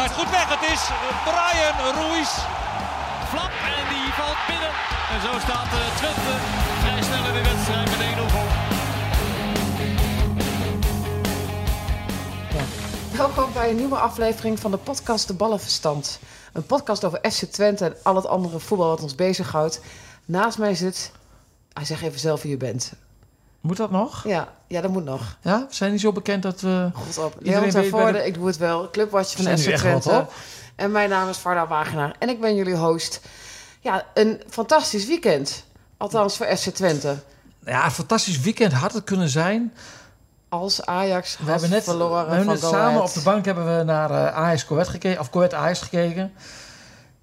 Draait goed weg. Het is Brian Ruiz. Flap en die valt binnen. En zo staat eh, Twente vrij snel in de wedstrijd met 1-0 voor. Welkom bij een nieuwe aflevering van de podcast De Ballenverstand. Een podcast over FC Twente en al het andere voetbal wat ons bezighoudt. Naast mij zit... Ah, zeg even zelf wie je bent. Moet dat nog? Ja, ja dat moet nog. Ja? We zijn niet zo bekend dat we... God op. Leon de- ik doe het wel. Clubwatch van wel Twente. En mijn naam is Varda Wagenaar. En ik ben jullie host. Ja, een fantastisch weekend. Althans voor FC Twente. Ja, een fantastisch weekend had het kunnen zijn. Als Ajax We hebben net, verloren we hebben net samen op de bank hebben we naar eh Ajax Coët gekeken. Of Coët Ajax gekeken.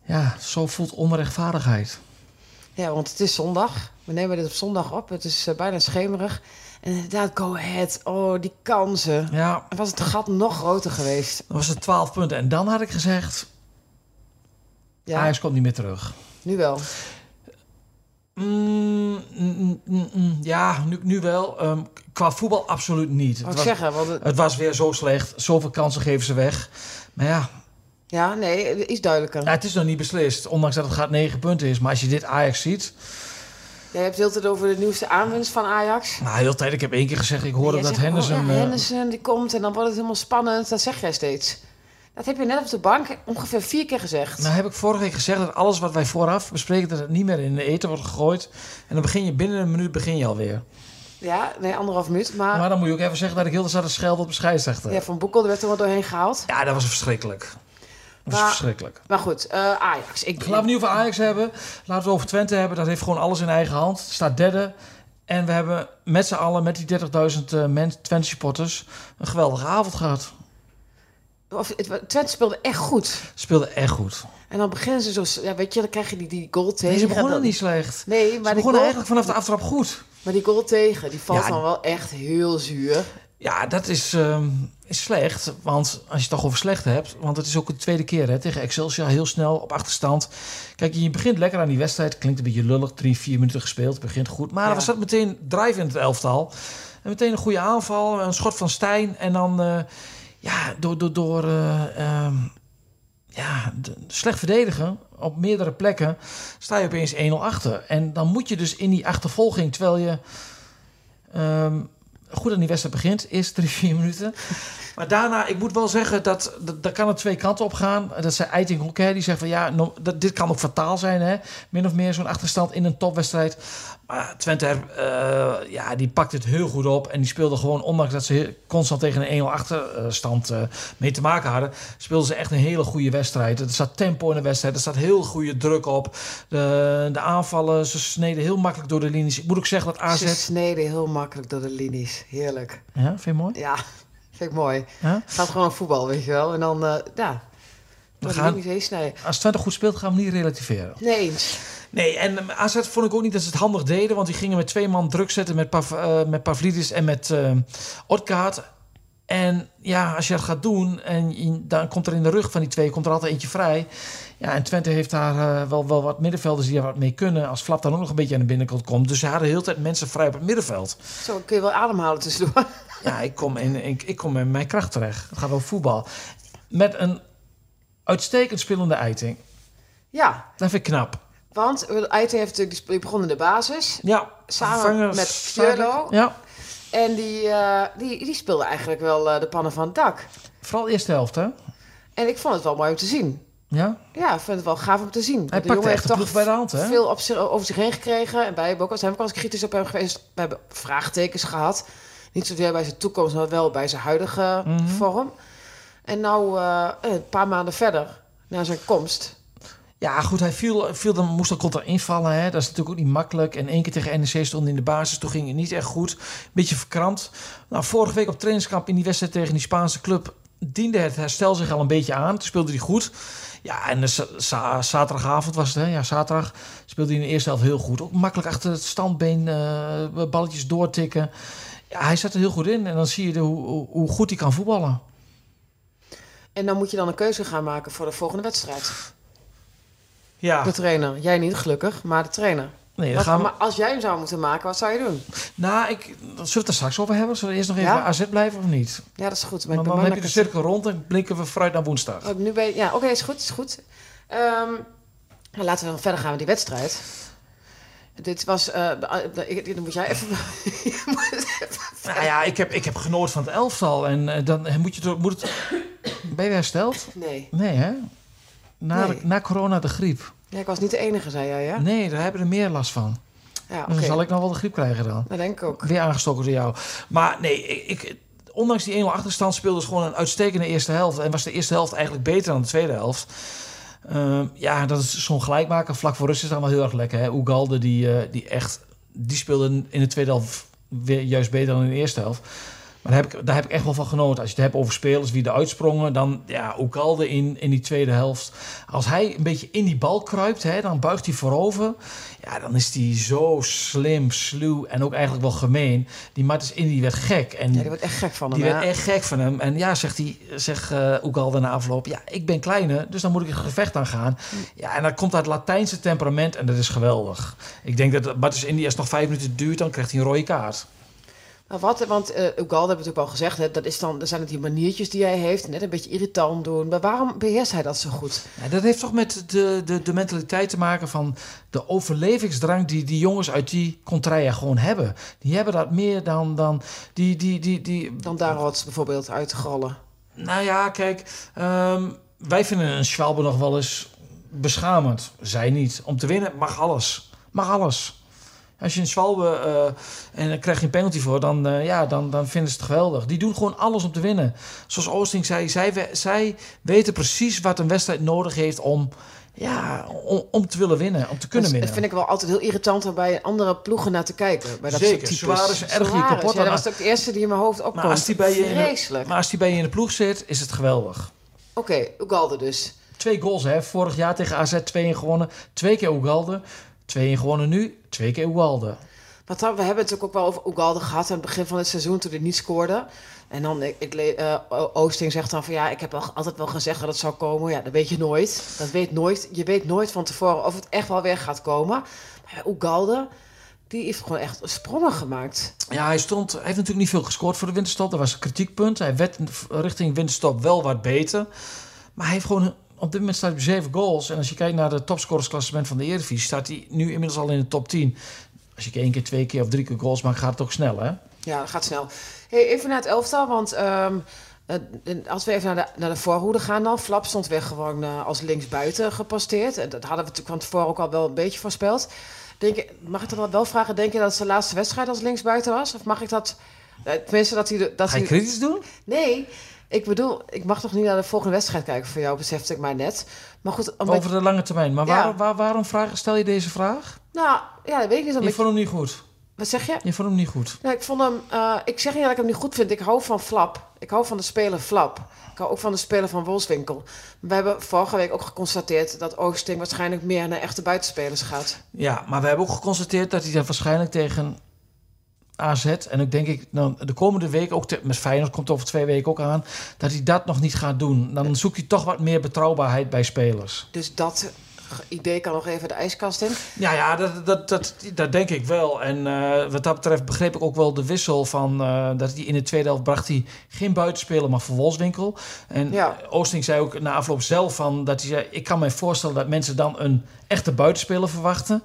Ja, zo voelt onrechtvaardigheid. Ja, want het is zondag. We nemen dit op zondag op. Het is eh, bijna schemerig. En inderdaad, go ahead. Oh, die kansen. Ja, En was het gat nog groter geweest. dan was het 12 punten. En dan had ik gezegd, Ja, Ajax komt niet meer terug. nu wel. Mm, mm, mm, ja, nu, nu wel. Ehm, qua voetbal absoluut niet. Wat Het was, zeggen, want het- het was weer zo slecht. Zoveel kansen geven ze weg. Maar ja, ja, nee, iets duidelijker. Ja, het is nog niet beslist, ondanks dat het gaat 9 punten is. Maar als je dit Ajax ziet... Jij hebt het hele tijd over de nieuwste aanwinst van Ajax. Nou, de hele tijd, ik heb één keer gezegd... ik hoorde dat Henderson... Oh, ja, eh, Henderson die komt en dan wordt het helemaal spannend. Dat zeg jij steeds. Dat heb je net op de bank ongeveer vier keer gezegd. nou heb ik vorige week gezegd dat alles wat wij vooraf bespreken... dat het niet meer in de eten wordt gegooid. En dan begin je binnen een minuut begin je alweer. Ja, nee, anderhalf minuut. Maar, Maar dan moet je ook even zeggen dat ik heel de zat te schelden op de scheidsrechter. ja, Van Boekel er werd er wel doorheen gehaald. Ja, dat was verschrikkelijk. Dat Maar- verschrikkelijk. Maar goed, eh, Ajax. Ik, Laten we niet over Ajax hebben. Laten we het over Twente hebben. Dat heeft gewoon alles in eigen hand. Staat derde. En we hebben met z'n allen, met die 30.000 eh mensen, Twente supporters... een geweldige avond gehad. of, het, Twente speelde echt goed. Speelde echt goed. En dan beginnen ze zo... Ja, weet je, dan krijg je die, die goal tegen. Nee, ze begonnen Dan- niet slecht. Nee, Maar ze begonnen goal, eigenlijk vanaf de aftrap goed. maar die goal tegen, die valt Ja, dan wel echt heel zuur. Ja, dat is, ehm, is slecht. Want als je het toch over slecht hebt... want het is ook de tweede keer hè, tegen Excelsior. Heel snel op achterstand. Kijk, je begint lekker aan die wedstrijd. Klinkt een beetje lullig. Drie, vier minuten gespeeld. Begint goed. Maar Ja. er zat meteen drive in het elftal. En meteen een goede aanval. Een schot van Stijn. En dan... eh, ja, door... door, door eh, ehm, ja, de- slecht verdedigen op meerdere plekken sta je opeens 1-0 achter. En dan moet je dus in die achtervolging, terwijl je ehm, goed aan die wedstrijd begint, eerst drie, vier minuten. Maar daarna, ik moet wel zeggen, dat, dat, kan het twee kanten op gaan. Dat zei Eiting ook, die zegt van ja, dat, dit kan ook fataal zijn, hè. Min of meer zo'n achterstand in een topwedstrijd. Maar Twente, eh, ja, die pakt het heel goed op. En die speelde gewoon, ondanks dat ze constant tegen een 1-0 achterstand eh, mee te maken hadden, speelden ze echt een hele goede wedstrijd. Er zat tempo in de wedstrijd, er zat heel goede druk op. De, de aanvallen, ze sneden heel makkelijk door de linies. Ik moet ook zeggen dat AZ... Ze sneden heel makkelijk door de linies. Heerlijk. Ja, vind je mooi? Ja, vind ik mooi. Ja? Het gaat gewoon voetbal, weet je wel. En dan, eh, ja, door de gaan- linies heen snijden. Als Twente goed speelt, gaan we niet relativeren. Nee eens. Nee, en eh, AZ vond ik ook niet dat ze het handig deden. Want die gingen met twee man druk zetten met, Pav, eh, met Pavlidis en met eh Odgaard. En ja, als je dat gaat doen en dan komt er in de rug van die twee komt er altijd eentje vrij. Ja, en Twente heeft daar eh, wel, wel wat middenvelders die daar wat mee kunnen. Als Flap dan ook nog een beetje aan de binnenkant komt. Dus ze hadden de hele tijd mensen vrij op het middenveld. Zo kun je wel ademhalen tussendoor. Ja, ik kom in, ik, ik kom in mijn kracht terecht. Het gaat over voetbal. Met een uitstekend spelende eiting. Ja, Dat vind ik knap. Want Eite heeft natuurlijk die begon in de basis. Ja, Samen met. Fjölo. Ja, En die, eh, die, die speelde eigenlijk wel eh, de pannen van het dak. vooral de eerste helft, hè? En ik vond het wel mooi om te zien. Ja, Ja, ik vind het wel gaaf om te zien. hij de jongen echt de heeft ploeg bij de hand, hè? veel op zich, over zich heen gekregen. En wij hebben ook, zijn ook wel eens kritisch op hem geweest. We hebben vraagtekens gehad. Niet zozeer bij zijn toekomst, maar wel bij zijn huidige Mhm. vorm. En nou, eh, een paar maanden verder, na zijn komst... Ja, goed, hij viel, viel dan, moest dan contra invallen. Hè? Dat is natuurlijk ook niet makkelijk. En één keer tegen NEC stond in de basis. Toen ging het niet echt goed. Beetje verkrampt. Nou, vorige week op trainingskamp in die wedstrijd tegen die Spaanse club... diende het herstel zich al een beetje aan. Toen speelde hij goed. Ja, en de za- zaterdagavond was het, hè? Ja, zaterdag speelde hij in de eerste helft heel goed. Ook makkelijk achter het standbeen, eh, balletjes doortikken. Ja, hij zat er heel goed in. En dan zie je hoe- hoe goed hij kan voetballen. En dan moet je dan een keuze gaan maken voor de volgende wedstrijd. Ja, De trainer. Jij niet gelukkig, maar de trainer. nee, dan Wat- gaan we... Maar als jij hem zou moeten maken, wat zou je doen? Nou, ik, zullen we het er straks over hebben? Zullen we eerst nog even Ja? AZ blijven of niet? Ja, dat is goed. Maar dan bang heb je de cirkel rond en blikken we vooruit naar woensdag. Oh, nu ben je... Ja, oké, is goed, is goed. Ehm, nou, laten we dan verder gaan met die wedstrijd. Dit was... ik- dan moet jij even... Nou ja, ik heb, ik heb genoten van het elftal. En eh, dan moet je. Moet het ben je hersteld? Nee. Nee, hè? Na, Nee. na corona de griep. Ja, ik was niet de enige, zei jij, ja? Nee, daar hebben er meer last van. Ja. Dus zal ik nog wel de griep krijgen dan. Dat denk ik ook. Weer aangestoken door jou. Maar nee, ik, ik- ondanks die 1-0 achterstand speelde ze gewoon een uitstekende eerste helft. En was de eerste helft eigenlijk beter dan de tweede helft. Ehm, ja, dat is zo'n gelijkmaker vlak voor rust is dan wel heel erg lekker. Hè? Oegalde, die, eh, die echt... Die speelde in de tweede helft weer juist beter dan in de eerste helft. Maar daar heb, ik, daar heb ik echt wel van genoten. Als je het hebt over spelers, wie eruit sprongen... dan ja, Oegalde in, in die tweede helft. Als hij een beetje in die bal kruipt, hè, dan buigt hij voorover. Ja, dan is hij zo slim, sluw en ook eigenlijk wel gemeen. Die Martens Indy werd gek. En Ja, die wordt echt gek van hem, die werd echt gek van hem. En ja, zegt hij, zegt uh, Oegalde na afloop... ja, ik ben kleiner, dus dan moet ik een gevecht aan gaan. Ja, en dat komt uit Latijnse temperament en dat is geweldig. Ik denk dat Martens Indy, als het nog vijf minuten duurt... dan krijgt hij een rode kaart. Maar wat, want uh, Ugalde hebben we natuurlijk al gezegd, hè, dat, is dan, dat zijn het die maniertjes die hij heeft, net een beetje irritant doen. Maar waarom beheerst hij dat zo goed? Ja, dat heeft toch met de, de, de mentaliteit te maken van de overlevingsdrang die die jongens uit die contraia gewoon hebben. Die hebben dat meer dan, dan die, die, die, die... Dan Darots bijvoorbeeld uit te grollen. Nou ja, kijk, um, wij vinden een Schwalbe nog wel eens beschamend. Zij niet. Om te winnen mag alles. Mag alles. Als je een Schwalbe uh, en dan krijg je een penalty voor, dan, uh, ja, dan, dan vinden ze het geweldig. Die doen gewoon alles om te winnen. Zoals Oosting zei, zij, zij weten precies wat een wedstrijd nodig heeft om, ja, om, om te willen winnen, om te kunnen winnen. Dat vind ik wel altijd heel irritant om bij andere ploegen naar te kijken. Bij dat Zeker, erg kapot. Ja, dat was ook de eerste die in mijn hoofd opkomt. Maar als die bij je. De, maar als die bij je in de ploeg zit, is het geweldig. Oké, okay, Ugalde dus. Twee goals, hè. Vorig jaar tegen AZ 2 gewonnen. Twee keer Ugalde. 2 gewonnen nu. Twee keer Ugalde. Dan, we hebben het ook wel over Ugalde gehad aan het begin van het seizoen toen hij niet scoorde. En dan, ik, ik, uh, Oosting zegt dan van ja, ik heb al, altijd wel gezegd dat het zou komen. Ja, dat weet je nooit. Dat weet nooit. Je weet nooit van tevoren of het echt wel weer gaat komen. Maar Ugalde, die heeft gewoon echt sprongen gemaakt. Ja, hij stond, hij heeft natuurlijk niet veel gescoord voor de winterstop. Dat was een kritiekpunt. Hij werd richting winterstop wel wat beter. Maar hij heeft gewoon op dit moment staat hij op 7 goals. En als je kijkt naar de topscorersklassement van de Eredivisie, staat hij nu inmiddels al in de top 10. Als je één keer, twee keer of drie keer goals maakt, gaat het ook snel, hè? Ja, dat gaat snel. Hey, even naar het elftal, want um, uh, als we even naar de, naar de voorhoede gaan dan. Flap stond weer gewoon uh, als linksbuiten geposteerd. En dat hadden we natuurlijk van tevoren ook al wel een beetje voorspeld. Denk je, mag ik dan wel vragen, denk je dat het zijn laatste wedstrijd als linksbuiten was? Of mag ik dat... Uh, tenminste, dat hij... Dat Ga je hij, kritisch doen? Nee, ik bedoel, ik mag toch niet naar de volgende wedstrijd kijken voor jou, besefte ik maar net. Maar goed, omdat... Over de lange termijn. Maar waar, ja. waar, waarom vraag, stel je deze vraag? Nou, ja, dat weet ik niet. Ik... vond hem niet goed. Wat zeg je? Je vond hem niet goed. Nee, ik vond hem. Uh, ik zeg niet dat ik hem niet goed vind. Ik hou van Flap. Ik hou van de speler Flap. Ik hou ook van de speler van Wolfswinkel. We hebben vorige week ook geconstateerd dat Oosting waarschijnlijk meer naar echte buitenspelers gaat. Ja, maar we hebben ook geconstateerd dat hij dat waarschijnlijk tegen AZ en ik denk ik dan de komende week ook te, met Feyenoord komt over twee weken ook aan dat hij dat nog niet gaat doen. Dan zoek je toch wat meer betrouwbaarheid bij spelers. Dus dat idee kan nog even de ijskast in. Ja, ja, dat, dat, dat, dat denk ik wel. En uh, wat dat betreft begreep ik ook wel de wissel van uh, dat hij in de tweede helft bracht hij geen buitenspeler, maar voor Wolfswinkel. En ja. Oosting zei ook na afloop zelf van dat hij zei: ik kan me voorstellen dat mensen dan een echte buitenspeler verwachten.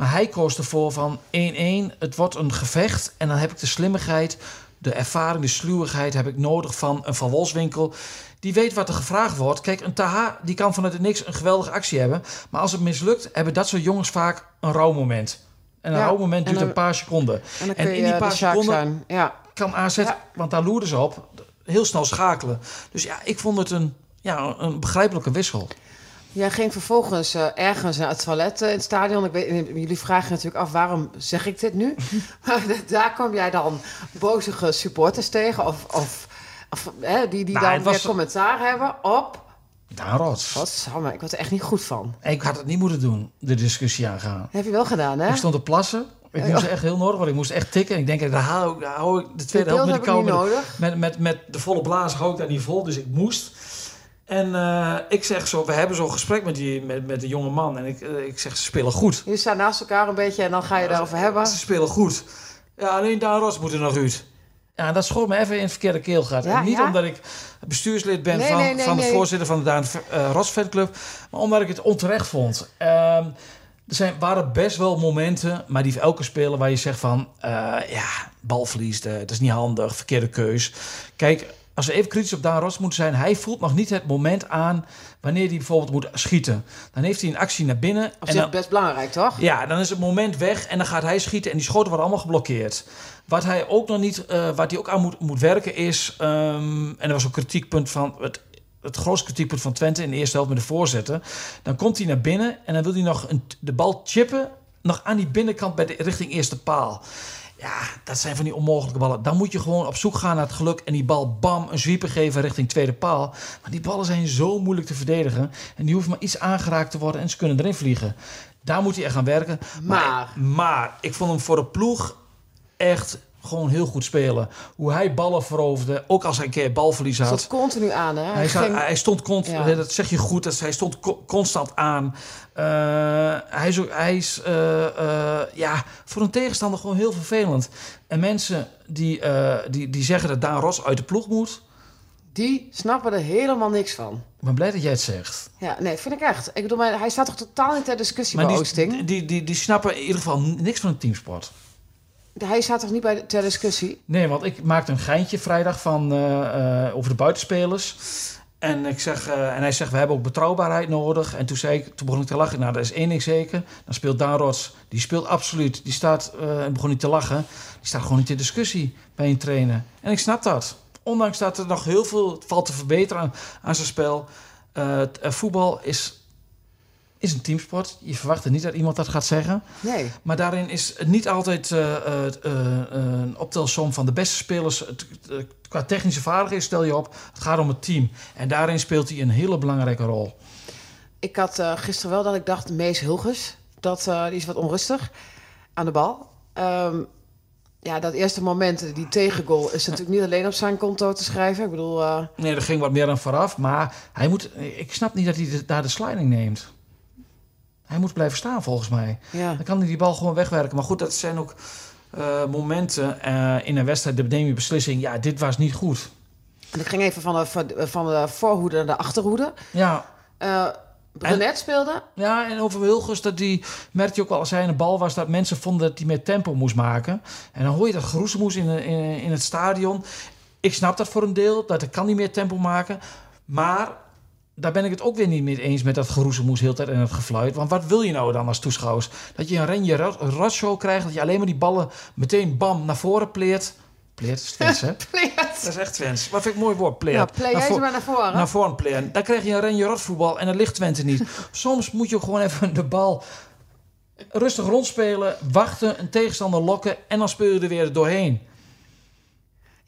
Maar hij koos ervoor van 1-1. Het wordt een gevecht en dan heb ik de slimmigheid, de ervaring, de sluwigheid heb ik nodig van een Van Wolfswinkel. Die weet wat er gevraagd wordt. Kijk, een Taha die kan vanuit het niks een geweldige actie hebben. Maar als het mislukt, hebben dat soort jongens vaak een rouwmoment. En een ja, rouwmoment duurt dan, een paar seconden. En, dan en in die paar seconden. Ja. kan AZ, ja. want daar loerden ze op, heel snel schakelen. Dus ja, ik vond het een, ja, een begrijpelijke wissel. Jij ging vervolgens uh, ergens naar het toilet uh, in het stadion. Ik weet, jullie vragen natuurlijk af, waarom zeg ik dit nu? maar daar kwam jij dan bozige supporters tegen of... of Of, hè, die, die Nou, dan was- weer commentaar hebben op... Daar rots. Wat samen, ik word er echt niet goed van. Ik had het niet moeten doen, de discussie aangaan. heb je wel gedaan, hè? Ik stond te plassen. Ik moest echt heel nodig, want ik moest echt tikken. En ik denk, daar hou ik, daar hou ik de tweede helft met de kou. met, met, met de volle blaas hou ik daar niet vol, dus ik moest. En eh, ik zeg zo, we hebben zo'n gesprek met, die, met, met de jonge man. En ik, eh, ik zeg, ze spelen goed. Jullie staan naast elkaar een beetje en dan ga je daarover hebben. Ze spelen goed. Ja, alleen Daan Ross moet er nog uit. Ja, dat schoot me even in het verkeerde keelgat. Ja, en niet ja? omdat ik bestuurslid ben Nee, van, nee, nee, van de nee. voorzitter van de Daan uh, Ross fanclub. Maar omdat ik het onterecht vond. Ehm, er zijn, waren best wel momenten, maar die elke speler waar je zegt van... eh, ja, balverlies, eh, dat is niet handig, verkeerde keus. Kijk, als we even kritisch op Daan Ross moeten zijn... hij voelt nog niet het moment aan wanneer hij bijvoorbeeld moet schieten. Dan heeft hij een actie naar binnen. Op en zich dan, best belangrijk, toch? ja, dan is het moment weg en dan gaat hij schieten en die schoten worden allemaal geblokkeerd. Wat hij ook nog niet, uh, wat hij ook aan moet, moet werken is, um, en er was een kritiekpunt van het, het grootste kritiekpunt van Twente in de eerste helft met de voorzetten. Dan komt hij naar binnen en dan wil hij nog een, de bal chippen, nog aan die binnenkant bij de, richting eerste paal. Ja, dat zijn van die onmogelijke ballen. Dan moet je gewoon op zoek gaan naar het geluk en die bal bam een zwieper geven richting tweede paal. Maar die ballen zijn zo moeilijk te verdedigen en die hoeven maar iets aangeraakt te worden en ze kunnen erin vliegen. Daar moet hij echt gaan werken. Maar, maar, maar ik vond hem voor de ploeg echt gewoon heel goed spelen. Hoe hij ballen veroverde, ook als hij een keer balverlies had. Hij stond continu aan, hè? Hij, ging- hij stond constant, Ja. dat zeg je goed, dat, hij stond co- constant aan. Uh, hij is, ook, hij is uh, uh, ja, voor een tegenstander gewoon heel vervelend. En mensen die, die, die zeggen dat Daan Ros uit de ploeg moet... Die snappen er helemaal niks van. Ik ben blij dat jij het zegt. Ja, nee, vind ik echt. Ik bedoel, hij staat toch totaal niet ter discussie Maar bij die, Oosting? die, die, die, die snappen in ieder geval niks van een teamsport. Hij staat toch niet bij de, ter discussie? Nee, want ik maakte een geintje vrijdag van, uh, uh, over de buitenspelers. En, ik zeg, uh, en hij zegt, we hebben ook betrouwbaarheid nodig. En toen, zei ik, toen begon ik te lachen. Nou, dat is één ding zeker. Dan speelt Daan. Die speelt absoluut. Die staat, en begon niet te lachen. Die staat gewoon niet in discussie bij een trainer. En ik snap dat. Ondanks dat er nog heel veel valt te verbeteren aan, aan zijn spel. Uh, voetbal is, is een teamsport. Je verwacht er niet dat iemand dat gaat zeggen. Nee. Maar daarin is het niet altijd uh, een optelsom van de beste spelers. Qua technische vaardigheden stel je op. Het gaat om het team. En daarin speelt hij een hele belangrijke rol. Ik had gisteren wel dat ik dacht, Mees Hilgers, dat, die is wat onrustig aan de bal. Um, ja, dat eerste moment, die tegengoal, is natuurlijk niet alleen op zijn konto te schrijven. Ik bedoel... Nee, er ging wat meer dan vooraf. Maar hij moet, ik snap niet dat hij daar de sliding neemt. Hij moet blijven staan, volgens mij. Ja. Dan kan hij die bal gewoon wegwerken. Maar goed, dat zijn ook uh, momenten uh, in een wedstrijd. De neem je beslissing, ja, dit was niet goed. En ik ging even van de, van de voorhoede naar de achterhoede. Ja. Uh, Brenet speelde. Ja, en over Wilgers, dat die merkte je ook wel als hij een bal was, dat mensen vonden dat hij meer tempo moest maken. En dan hoor je dat geroezemoes in, in, in het stadion. Ik snap dat voor een deel, dat ik kan niet meer tempo maken. Maar daar ben ik het ook weer niet mee eens met dat geroezemoes heel tijd en het gefluit. Want wat wil je nou dan als toeschouwers? Dat je een renje rotshow krijgt, dat je alleen maar die ballen meteen bam naar voren pleert. Pleert is Twents, hè? pleert. Dat is echt Twents. Wat vind ik een mooi woord, pleert. Ja, jij ze maar naar voren. Naar voren pleren. Dan krijg je een renje rotvoetbal en dat ligt Twente niet. Soms moet je gewoon even de bal rustig rondspelen, wachten, een tegenstander lokken en dan speel je er weer doorheen.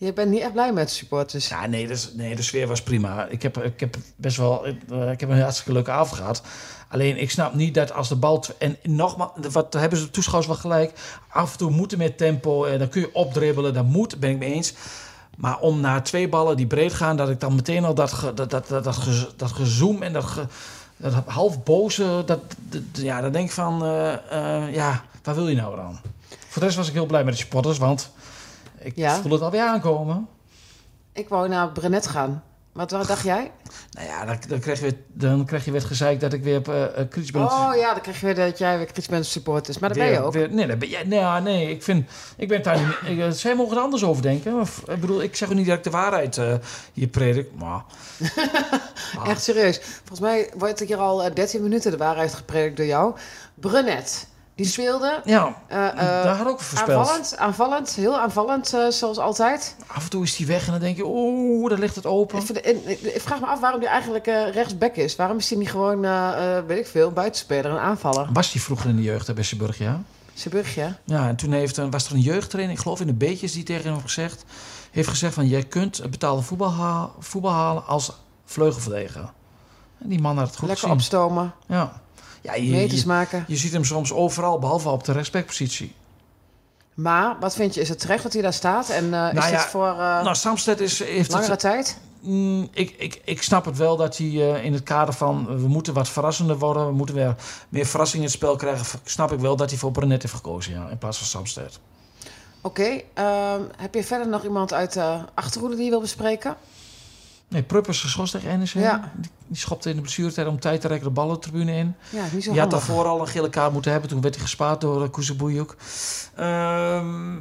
Je bent niet echt blij met supporters. Ja, nee, dus, nee, de sfeer was prima. Ik heb, ik heb best wel uh, ik heb een hartstikke leuke avond gehad. Alleen ik snap niet dat als de bal. En nogmaals, wat hebben ze de toeschouwers wel gelijk. Af en toe moeten met tempo. En dan kun je opdribbelen. Dat moet, ben ik mee eens. Maar om na twee ballen die breed gaan, dat ik dan meteen al dat, ge, dat, dat, dat, dat, dat gezoom en dat, dat half boze. Dat, dat, ja, dan denk ik van. Uh, ja, waar wil je nou dan? Voor de rest was ik heel blij met de supporters, want ik Ja. voel het alweer aankomen. Ik wou naar Brenet gaan. Wat, wat dacht jij? Nou ja, dan, dan, krijg je weer, dan krijg je weer gezeikt dat ik weer uh, kritisch ben. Oh ja, dan krijg je weer dat jij weer kritisch bent op supporters. Maar dat weer, ben je ook. Weer, nee, dat ben jij, nee, nee, ik vind... Ik ben daar niet... Ik, zij mogen er anders over denken. Of, ik bedoel, ik zeg ook niet dat ik de waarheid uh, hier predik, maar... Echt serieus. Volgens mij wordt er hier al uh, 13 minuten de waarheid gepredikt door jou. Brenet. Die speelde. Ja, uh, daar had ook voorspeld. Aanvallend, aanvallend, heel aanvallend, uh, zoals altijd. Af en toe is hij weg en dan denk je, oeh, daar ligt het open. Ik, vraag me af waarom hij eigenlijk rechtsback is. Waarom is hij niet gewoon, weet ik veel, buitenspeler, een aanvaller? Was hij vroeger in de jeugd bij Besseburg, ja? Zeebrugge. Ja, en toen heeft, was er een jeugdtrainer, ik geloof in de Beetjes, die tegen hem heeft gezegd, heeft gezegd van, jij kunt het betaalde voetbal, voetbal halen als vleugelverdediger. En die man had het goed Lekker gezien. opstomen, Ja. Ja, je, meters maken. je ziet hem soms overal, behalve op de respectpositie. Maar wat vind je, is het terecht dat hij daar staat? En eh, is Nou ja, dit voor eh, nou, Samsted is, heeft langere het... tijd? Mm, ik, ik, ik snap het wel dat hij eh, in het kader van... we moeten wat verrassender worden, we moeten weer meer verrassing in het spel krijgen... snap ik wel dat hij voor Brenet heeft gekozen, ja, in plaats van Samsted. Oké, ehm, heb je verder nog iemand uit de Achterhoede die je wil bespreken? Nee, Prupp is geschorst tegen NEC. Ja. Die, die schopte in de blessuretijd om tijd te rekken de ballen de tribune in. Ja, niet zo Die had daarvoor al een gele kaart moeten hebben. Toen werd hij gespaard door uh, Kuzebujuk. Ehm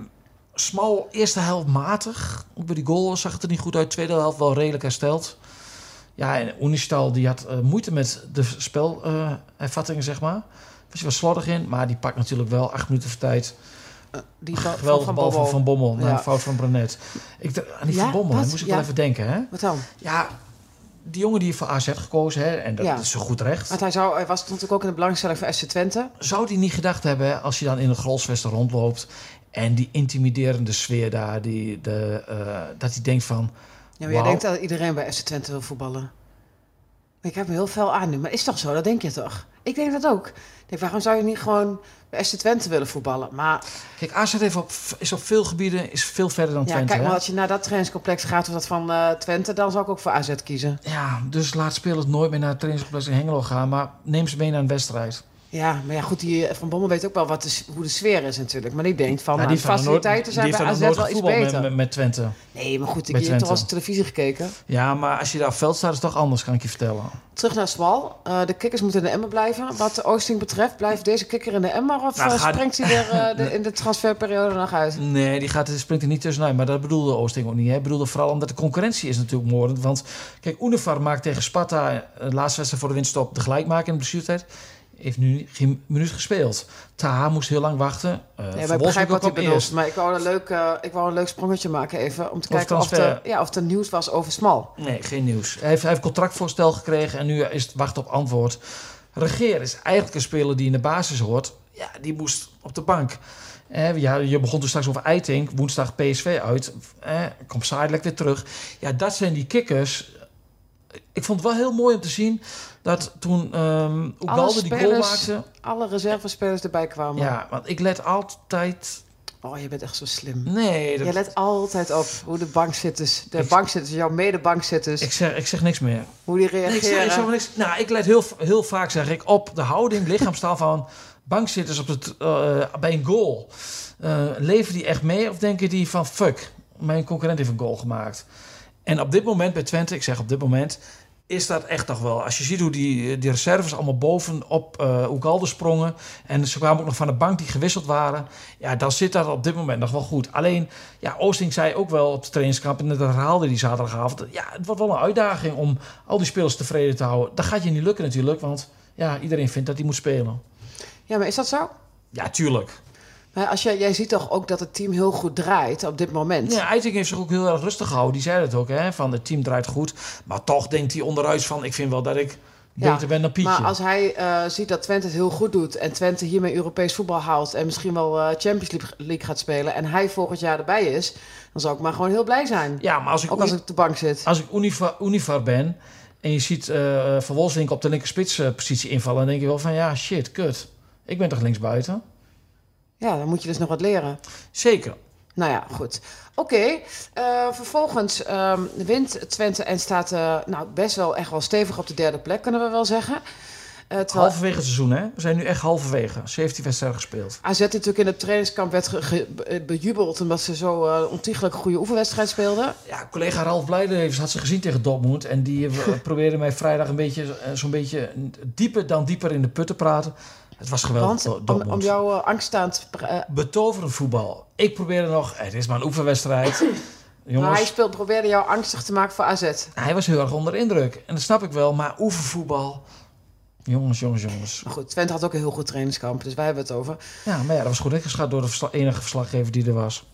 Smal, eerste helft matig. Ook bij die goal zag het er niet goed uit. Tweede helft wel redelijk hersteld. Ja, en Unistal die had eh, moeite met de spelervattingen, zeg maar. Was hij was slordig in, maar die pakt natuurlijk wel acht minuten voor tijd. Die bal Geweldige van, bal van Van Bommel. Ja. Ja. fout van Brenet. Ik, aan die Ja, Van Bommel wat? moest ik Ja. wel even denken. Hè? Wat dan? Ja, die jongen die heeft voor AZ gekozen, hè, en dat is zo goed recht. Want hij, zou, hij was natuurlijk ook in de belangstelling voor SC Twente. Zou die niet gedacht hebben, hè, als je dan in het Grolsvesten rondloopt... en die intimiderende sfeer daar, die, de, eh, dat hij denkt van... Ja, maar jij denkt dat iedereen bij FC Twente wil voetballen. Ik heb me heel veel aan nu, maar is toch zo? Dat denk je toch? Ik denk dat ook. Ik denk, waarom zou je niet gewoon bij FC Twente willen voetballen? Maar Kijk, AZ heeft op, is op veel gebieden is veel verder dan ja, Twente. kijk maar hè? als je naar dat trainingscomplex gaat of dat van eh, Twente, dan zou ik ook voor AZ kiezen. Ja, dus laat spelers nooit meer naar het trainingscomplex in Hengelo gaan... maar neem ze mee naar een wedstrijd. Ja, maar ja, goed, die eh, Van Bommel weet ook wel wat de, hoe de sfeer is natuurlijk. Maar die denkt van, Ja, nou, de faciliteiten zijn die bij AZ wel iets beter. Met, met, met Twente. Nee, maar goed, ik hebt toch als televisie gekeken. Ja, maar als je daar op veld staat, is het toch anders, kan ik je vertellen. Terug naar Smal. Eh, de kikkers moeten in de emmer blijven. Wat de Oosting betreft, blijft deze kikker in de emmer... of Nou, eh, springt hij er de- in de transferperiode nog uit? Nee, die gaat, springt er niet tussenuit. Maar dat bedoelde Oosting ook niet. Hij bedoelde vooral omdat de concurrentie is natuurlijk moordend. Want kijk, Univar maakt tegen Sparta de laatste wedstrijd voor de winststop de gelijkmaker in de blessuretijd. Heeft nu geen minuut gespeeld. Taha moest heel lang wachten. Uh, Nee, maar ik begrijp wat hij bedoelt. Maar ik wou, een leuk, eh, ik wou een leuk sprongetje maken even... om te kijken of, er, ja, of er nieuws was over Smal. Nee, geen nieuws. Hij heeft, hij heeft contractvoorstel gekregen en nu is het wachten op antwoord. Regeer is eigenlijk een speler die in de basis hoort. Ja, die moest op de bank. Eh, ja, je begon toen straks over Eiting. Woensdag PSV uit. Eh, komt Sidelek weer terug. Ja, dat zijn die kikkers. Ik vond het wel heel mooi om te zien dat toen ehm Ugalde die goal maakte. Alle reservespelers erbij kwamen. Ja, want ik let altijd... Oh, je bent echt zo slim. Nee, dat, Je let altijd op hoe de bankzitters, de Ik- bankzitters, jouw medebankzitters, ik, zeg, ik zeg niks meer. hoe die Nee, ik reageren. zeg, ik zeg niks. Nou, ik let heel, heel vaak, zeg ik, op de houding, lichaamstaal van bankzitters op het, eh, bij een goal. Eh, leven die echt mee of denken die van fuck, mijn concurrent heeft een goal gemaakt? En op dit moment bij Twente, ik zeg op dit moment, is dat echt toch wel. Als je ziet hoe die, die reserves allemaal bovenop uh, Ugalde sprongen. En ze kwamen ook nog van de bank die gewisseld waren. Ja, dan zit dat op dit moment nog wel goed. Alleen, ja, Oosting zei ook wel op de trainingskamp... en dat herhaalde die zaterdagavond... ja, het wordt wel een uitdaging om al die spelers tevreden te houden. Dat gaat je niet lukken natuurlijk, want ja, iedereen vindt dat hij moet spelen. Ja, maar is dat zo? Ja, tuurlijk. Maar als jij, jij ziet toch ook dat het team heel goed draait op dit moment? Ja, Eiting heeft zich ook heel erg rustig gehouden. Die zei het ook, hè, van het team draait goed. Maar toch denkt hij onderuit van... ik vind wel dat ik Ja, beter ben dan Pietje. Maar als hij eh, ziet dat Twente het heel goed doet en Twente hiermee Europees voetbal haalt en misschien wel eh, Champions League- gaat spelen en hij volgend jaar erbij is, dan zou ik maar gewoon heel blij zijn. Ja, maar als ik, Ook als ik op de bank zit. als ik Univar, Univar ben en je ziet eh Van Wolfswinkel op de linkerspitspositie invallen, dan denk je wel van ja, shit, kut. Ik ben toch linksbuiten? Ja, dan moet je dus nog wat leren. Zeker. Nou ja, goed. Oké, eh, vervolgens ehm, wint Twente en staat eh, nou, best wel echt wel stevig op de derde plek, kunnen we wel zeggen. Terwijl Halverwege het seizoen, hè? We zijn nu echt halverwege. 17 wedstrijden gespeeld. AZ natuurlijk in het trainingskamp werd bejubeld omdat ze zo ontiegelijk goede oefenwedstrijd speelden. Ja, collega Ralf Blijlevens had ze gezien tegen Dortmund. En die probeerde mij vrijdag een beetje, zo'n beetje dieper dan dieper in de put te praten. Het was geweldig, Want Do- om, om jouw uh, angststaand... eh, Betoverend voetbal. Ik probeerde nog, het is maar een oefenwedstrijd. maar Jongens, hij hij, speelt, probeerde jou angstig te maken voor AZ. was heel erg onder indruk. En dat snap ik wel, maar oefenvoetbal... Jongens, jongens, jongens. Maar goed, Twente had ook een heel goed trainingskamp, dus wij hebben het over. Ja, maar ja, dat was goed ingeschat door de enige verslaggever die er was.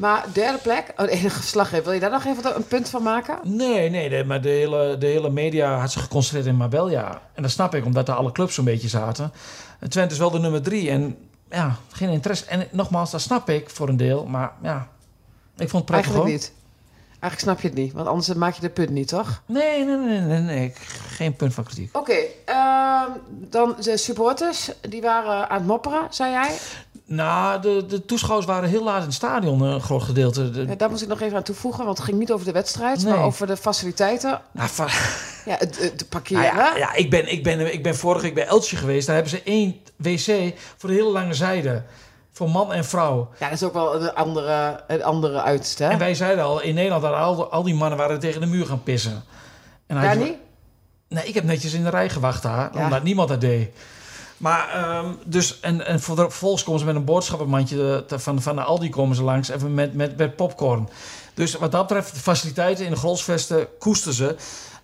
Maar derde plek, oh, enige verslaggever, wil je daar nog even een punt van maken? Nee, nee, nee, maar de hele, de hele media had zich geconcentreerd in Marbella. En dat snap ik, omdat daar alle clubs zo'n beetje zaten. En Twente is wel de nummer drie. En ja, geen interesse. En nogmaals, dat snap ik voor een deel. Maar ja, ik vond het prettig Eigenlijk hoor. niet. Eigenlijk snap je het niet, want anders maak je de punt niet, toch? Nee, nee, nee, nee, nee. Geen punt van kritiek. Oké, ehm, dan de supporters, die waren aan het mopperen, zei jij. Nou, de, de toeschouwers waren heel laat in het stadion, een groot gedeelte. De, Ja, daar moet ik nog even aan toevoegen, want het ging niet over de wedstrijd, Nee. maar over de faciliteiten. nou, Ja, het, het Nou parkeren. ja, ja ik, ben, ik, ben, ik ben vorige week bij Eltje geweest. Daar hebben ze één wc voor de hele lange zijde. Voor man en vrouw. Ja, dat is ook wel een andere, een andere uiterst, hè? En wij zeiden al, in Nederland waren al, al die mannen waren tegen de muur gaan pissen. En Daar niet? Nee, ik heb netjes in de rij gewacht daar, Ja. omdat niemand dat deed. Maar, ehm, dus, en, en vervolgens komen ze met een boodschappenmandje eh, te- van, van de Aldi komen ze langs, even met, met, met popcorn. Dus wat dat betreft, de faciliteiten in de Grolsvesten koesten ze.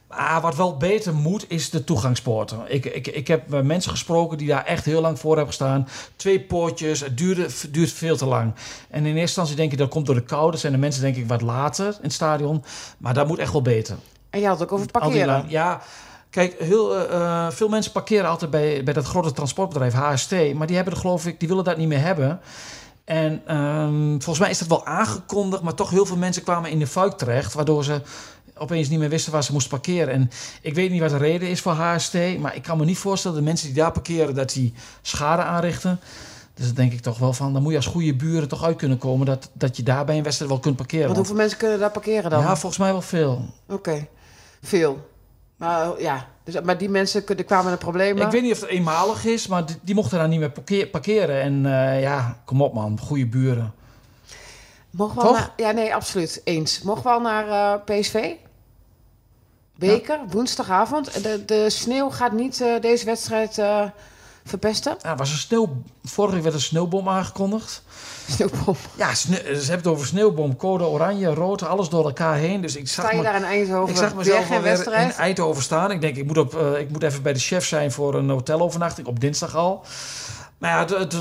Maar wat wel beter moet, is de toegangspoorten. Ik, ik, ik heb mensen gesproken die daar echt heel lang voor hebben gestaan. Twee poortjes, het duurde, duurt veel te lang. En in eerste instantie denk ik, dat komt door de kou. Dat zijn de mensen denk ik wat later in het stadion. Maar dat moet echt wel beter. En je had het ook over parkeren. lang- ja, kijk, heel, eh, eh, veel mensen parkeren altijd bij, bij dat grote transportbedrijf HST. Maar die hebben er geloof ik, die willen dat niet meer hebben. En ehm, volgens mij is dat wel aangekondigd, maar toch heel veel mensen kwamen in de fuik terecht, waardoor ze opeens niet meer wisten waar ze moesten parkeren. En ik weet niet wat de reden is voor HST, maar ik kan me niet voorstellen dat de mensen die daar parkeren, dat die schade aanrichten. Dus dan denk ik toch wel van, dan moet je als goede buren toch uit kunnen komen dat, dat je daar bij een wedstrijd wel kunt parkeren. Want Want- hoeveel mensen kunnen daar parkeren dan? ja, volgens mij wel veel. Oké, veel. Maar ja, dus, maar die mensen die kwamen in de problemen. Ik weet niet of het eenmalig is, maar die, die mochten daar niet meer parkeren. En eh, ja, kom op man, goede buren. Mogen we Toch? al naar, ja, nee, absoluut. Eens. Mogen we al naar eh, PSV? Beker, woensdagavond. En De, de sneeuw gaat niet eh, deze wedstrijd verpesten. Ja, was een sneeuw, vorige week werd een sneeuwbom aangekondigd. Sneeuwbom. Ja, sne- ze hebben het over sneeuwbom, code oranje, rood, alles door elkaar heen. Dus ik zag, Sta je me- daar in Eindhoven? ik zag weer mezelf geen alweer in? Eindhoven staan. Ik denk, ik moet, op, eh, ik moet even bij de chef zijn voor een hotelovernachting op dinsdag al. Maar ja, het, het,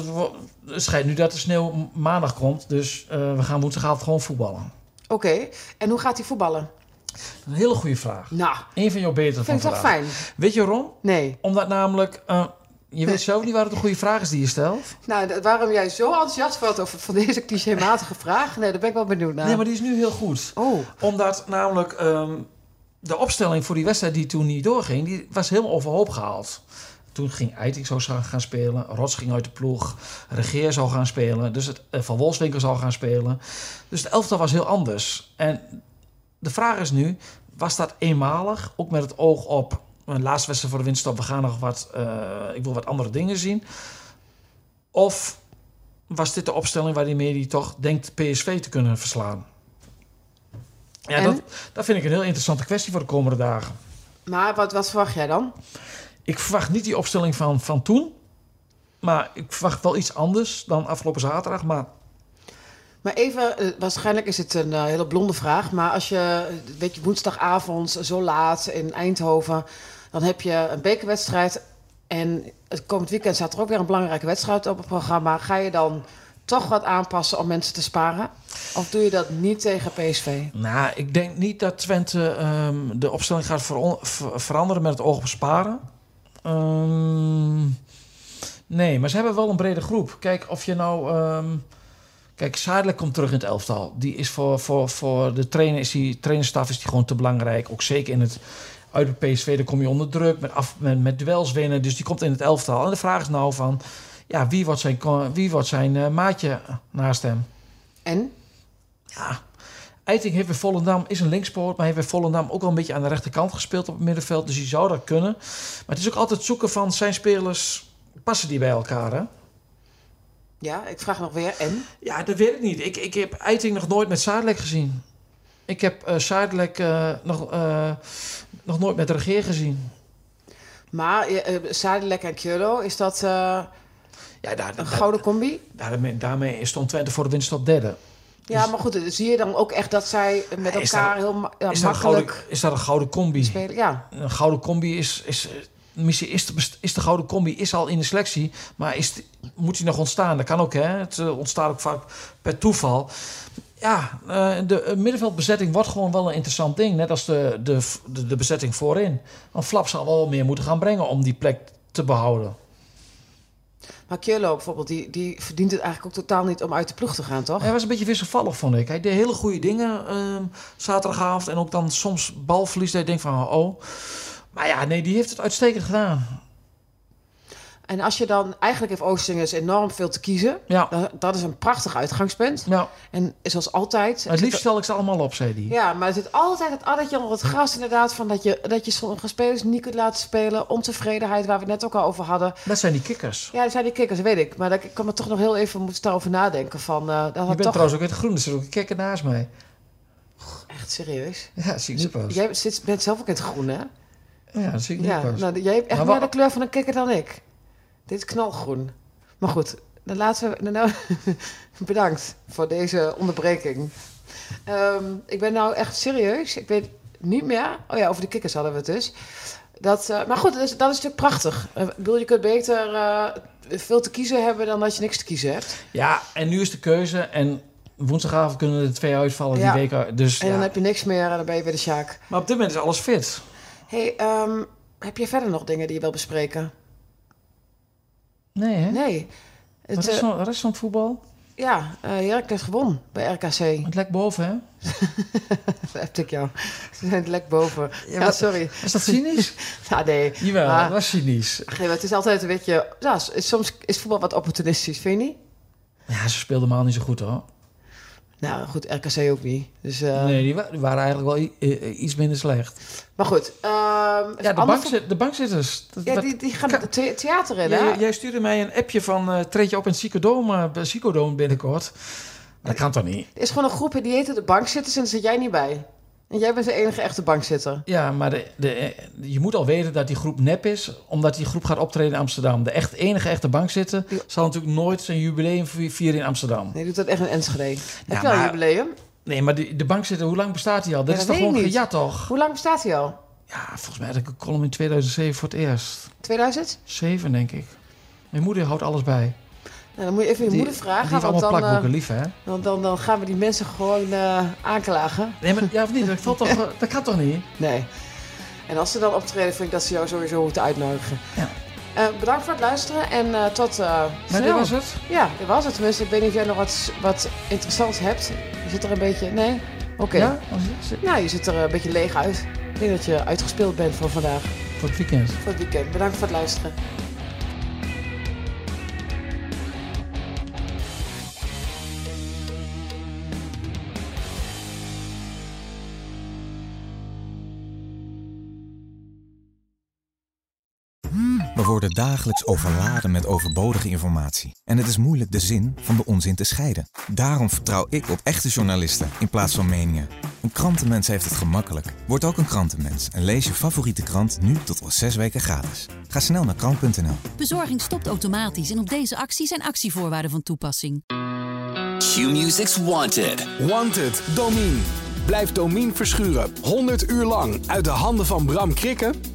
schijnt nu dat de sneeuw maandag komt. Dus eh, we gaan woensdagavond gewoon voetballen. Oké, en hoe gaat hij voetballen? Een hele goede vraag. Nou, Eén van jouw betere vind ik toch fijn? Weet je waarom? Nee. Omdat namelijk, eh, je weet zelf niet waar het een goede vraag is die je stelt. Nou, waarom jij zo enthousiast wordt over van deze clichématige vraag? Nee, daar ben ik wel benieuwd naar. Nee, maar die is nu heel goed. Oh, Omdat namelijk ehm, de opstelling voor die wedstrijd die toen niet doorging, die was helemaal overhoop gehaald. Toen ging Eiting gaan gaan spelen, Rots ging uit de ploeg, Regeer zou gaan spelen, dus het, eh, Van Wolfswinkel zou gaan spelen. Dus de elftal was heel anders. En de vraag is nu, was dat eenmalig, ook met het oog op een laatste wedstrijd voor de winststop, we gaan nog wat, eh, ik wil wat andere dingen zien. Of was dit de opstelling waarmee hij toch denkt PSV te kunnen verslaan? Ja, En? dat, dat vind ik een heel interessante kwestie voor de komende dagen. maar wat, wat verwacht jij dan? Ik verwacht niet die opstelling van, van toen. Maar ik verwacht wel iets anders dan afgelopen zaterdag. Maar Maar even, eh, waarschijnlijk is het een eh, hele blonde vraag, maar als je, eh, weet je, woensdagavond zo laat in Eindhoven, dan heb je een bekerwedstrijd en het komend weekend staat er ook weer een belangrijke wedstrijd op het programma. Ga je dan toch wat aanpassen om mensen te sparen? Of doe je dat niet tegen PSV? nou, ik denk niet dat Twente ehm, de opstelling gaat veranderen met het oog op sparen. Ehm, nee, maar ze hebben wel een brede groep. Kijk, of je nou... ehm, kijk, Zadelijk komt terug in het elftal. Die is voor, voor, voor de trainer, is die, trainerstaf is die gewoon te belangrijk. Ook zeker in het uit bij PSV, dan kom je onder druk met, af, met, met duels winnen. Dus die komt in het elftal. En de vraag is nou van, ja, wie wordt zijn, wie wordt zijn eh, maatje naast hem? En? Ja, Eiting heeft bij Volendam, is een linkspoort, maar heeft bij Volendam ook wel een beetje aan de rechterkant gespeeld op het middenveld. Dus die zou dat kunnen. Maar het is ook altijd zoeken van, zijn spelers, passen die bij elkaar, hè? Ja, ik vraag nog weer. En? Ja, dat weet ik niet. Ik, ik heb Eiting nog nooit met Zadelijk gezien. Ik heb eh Zadelijk eh, nog, eh, nog nooit met Regeer gezien. Maar uh, Sadilek en Kjolo, is dat Ja, daar, een gouden combi? daarmee, daarmee stond Twente voor de winst op derde. Ja, maar goed, zie je dan ook echt dat zij met elkaar heel ma- ja, is, dat een gouden, makkelijk is dat een gouden combi? spelen? Ja, Een gouden combi is... is Misschien is de, is de gouden combi is al in de selectie, maar is, moet die nog ontstaan? Dat kan ook, hè? Het eh, ontstaat ook vaak per toeval. Ja, eh, de eh, middenveldbezetting wordt gewoon wel een interessant ding. Net als de, de, de, de bezetting voorin. Want Flap zal wel meer moeten gaan brengen om die plek te behouden. Maar Kjelo bijvoorbeeld, die, die verdient het eigenlijk ook totaal niet om uit de ploeg te gaan, toch? Hij was een beetje wisselvallig, vond ik. Hij deed hele goede dingen ehm, zaterdagavond. En ook dan soms balverlies. Dat je denkt van, oh. Maar ja, nee, die heeft het uitstekend gedaan. En als je dan... Eigenlijk heeft Oostingers enorm veel te kiezen. Ja, Dat, dat is een prachtig uitgangspunt. ja. En zoals altijd... het liefst stel ik ze allemaal op, zei hij. Ja, maar er zit altijd het addertje onder het gras inderdaad... van dat je, dat je sommige spelers niet kunt laten spelen. Ontevredenheid, waar we het net ook al over hadden. Dat zijn die kikkers. Ja, dat zijn die kikkers, weet ik. Maar dat, ik kan me toch nog heel even moeten daarover nadenken. Van, eh, dat Je bent toch trouwens ook in het groen. Er zit ook een kikker naast mij. echt serieus. Ja, zie ik. Jij zit, bent zelf ook in het groen, hè? Ja, dat zie ik niet Ja, pas. nou, jij hebt echt Maar meer de kleur van een kikker dan ik. Dit is knalgroen. Maar goed, dan laten we... Nou, bedankt voor deze onderbreking. Ehm, ik ben nou echt serieus. Ik weet niet meer... Oh ja, over de kikkers hadden we het dus. Dat, eh, maar goed, dat is, dat is natuurlijk prachtig. Eh, Ik bedoel, je kunt beter eh, veel te kiezen hebben dan dat je niks te kiezen hebt. Ja, en nu is de keuze. En woensdagavond kunnen er twee uitvallen Ja. die week. Dus, En ja. dan heb je niks meer en dan ben je weer de Sjaak. Maar op dit moment is alles fit. Hey, ehm, heb je verder nog dingen die je wil bespreken? Nee, hè? Nee. Het, Wat is eh, van, rest van het voetbal? ja, uh, Heracles gewonnen bij RKC. Het lek boven, hè? heb ik jou. Ze zijn het lek boven. Ja, wat- sorry. Is dat cynisch? Ja, nee. Jawel, Maar- dat was cynisch. Ach, nee, maar het is altijd een beetje... Ja, soms is voetbal wat opportunistisch, vind je niet? Ja, ze speelden helemaal niet zo goed, hoor. Nou, goed, RKC ook niet. Dus, eh, Nee, die, wa- die waren eigenlijk wel iets minder slecht. Maar goed. ehm, Ja, de, de bankzitters. Dat- Ja, die, die gaan Ka- het the- theater in, hè? jij, jij stuurde mij een appje van... eh treed je op in het Psychodome, uh, Psychodome binnenkort. Dat kan toch niet? Er is gewoon een groep die heet de bankzitters en daar zit jij niet bij. Jij bent de enige echte bankzitter. Ja, maar de, de, je moet al weten dat die groep nep is... omdat die groep gaat optreden in Amsterdam. De echt, enige echte bankzitter Ja. zal natuurlijk nooit zijn jubileum vi- vieren in Amsterdam. Nee, doet dat echt in Enschede. Heb Ja, je al een jubileum? Nee, maar die, de bankzitter, hoe lang bestaat die al? Dat is toch gewoon gejat, toch? Hoe lang bestaat hij al? Ja, volgens mij had ik een column in 2007 voor het eerst. 2000? Zeven, denk ik. Mijn moeder houdt alles bij. Nou, dan moet je even je Die- moeder vragen. Die want allemaal dan, plakboeken, eh, lief, hè? dan, dan, dan gaan we die mensen gewoon eh, aanklagen. Nee, maar ja of niet? Dat, valt toch, dat kan toch niet? Nee. En als ze dan optreden, vind ik dat ze jou sowieso moeten uitnodigen. Ja. Eh, bedankt voor het luisteren en tot Maar snel. dit was het? Ja, dit was het. Tenminste, ik weet niet of jij nog wat, wat interessants hebt. Je zit er een beetje... Nee? Oké. Ja? Was het? Nou, je zit er een beetje leeg uit. Ik denk dat je uitgespeeld bent voor vandaag. Voor het weekend. Voor het weekend. Bedankt voor het luisteren. We worden dagelijks overladen met overbodige informatie. En het is moeilijk de zin van de onzin te scheiden. Daarom vertrouw ik op echte journalisten in plaats van meningen. Een krantenmens heeft het gemakkelijk. Word ook een krantenmens en lees je favoriete krant nu tot al zes weken gratis. Ga snel naar krant.nl. Bezorging stopt automatisch en op deze actie zijn actievoorwaarden van toepassing. Q-Music's Wanted. Wanted, Domine. Blijf Domine verschuren 100 uur lang uit de handen van Bram Krikken?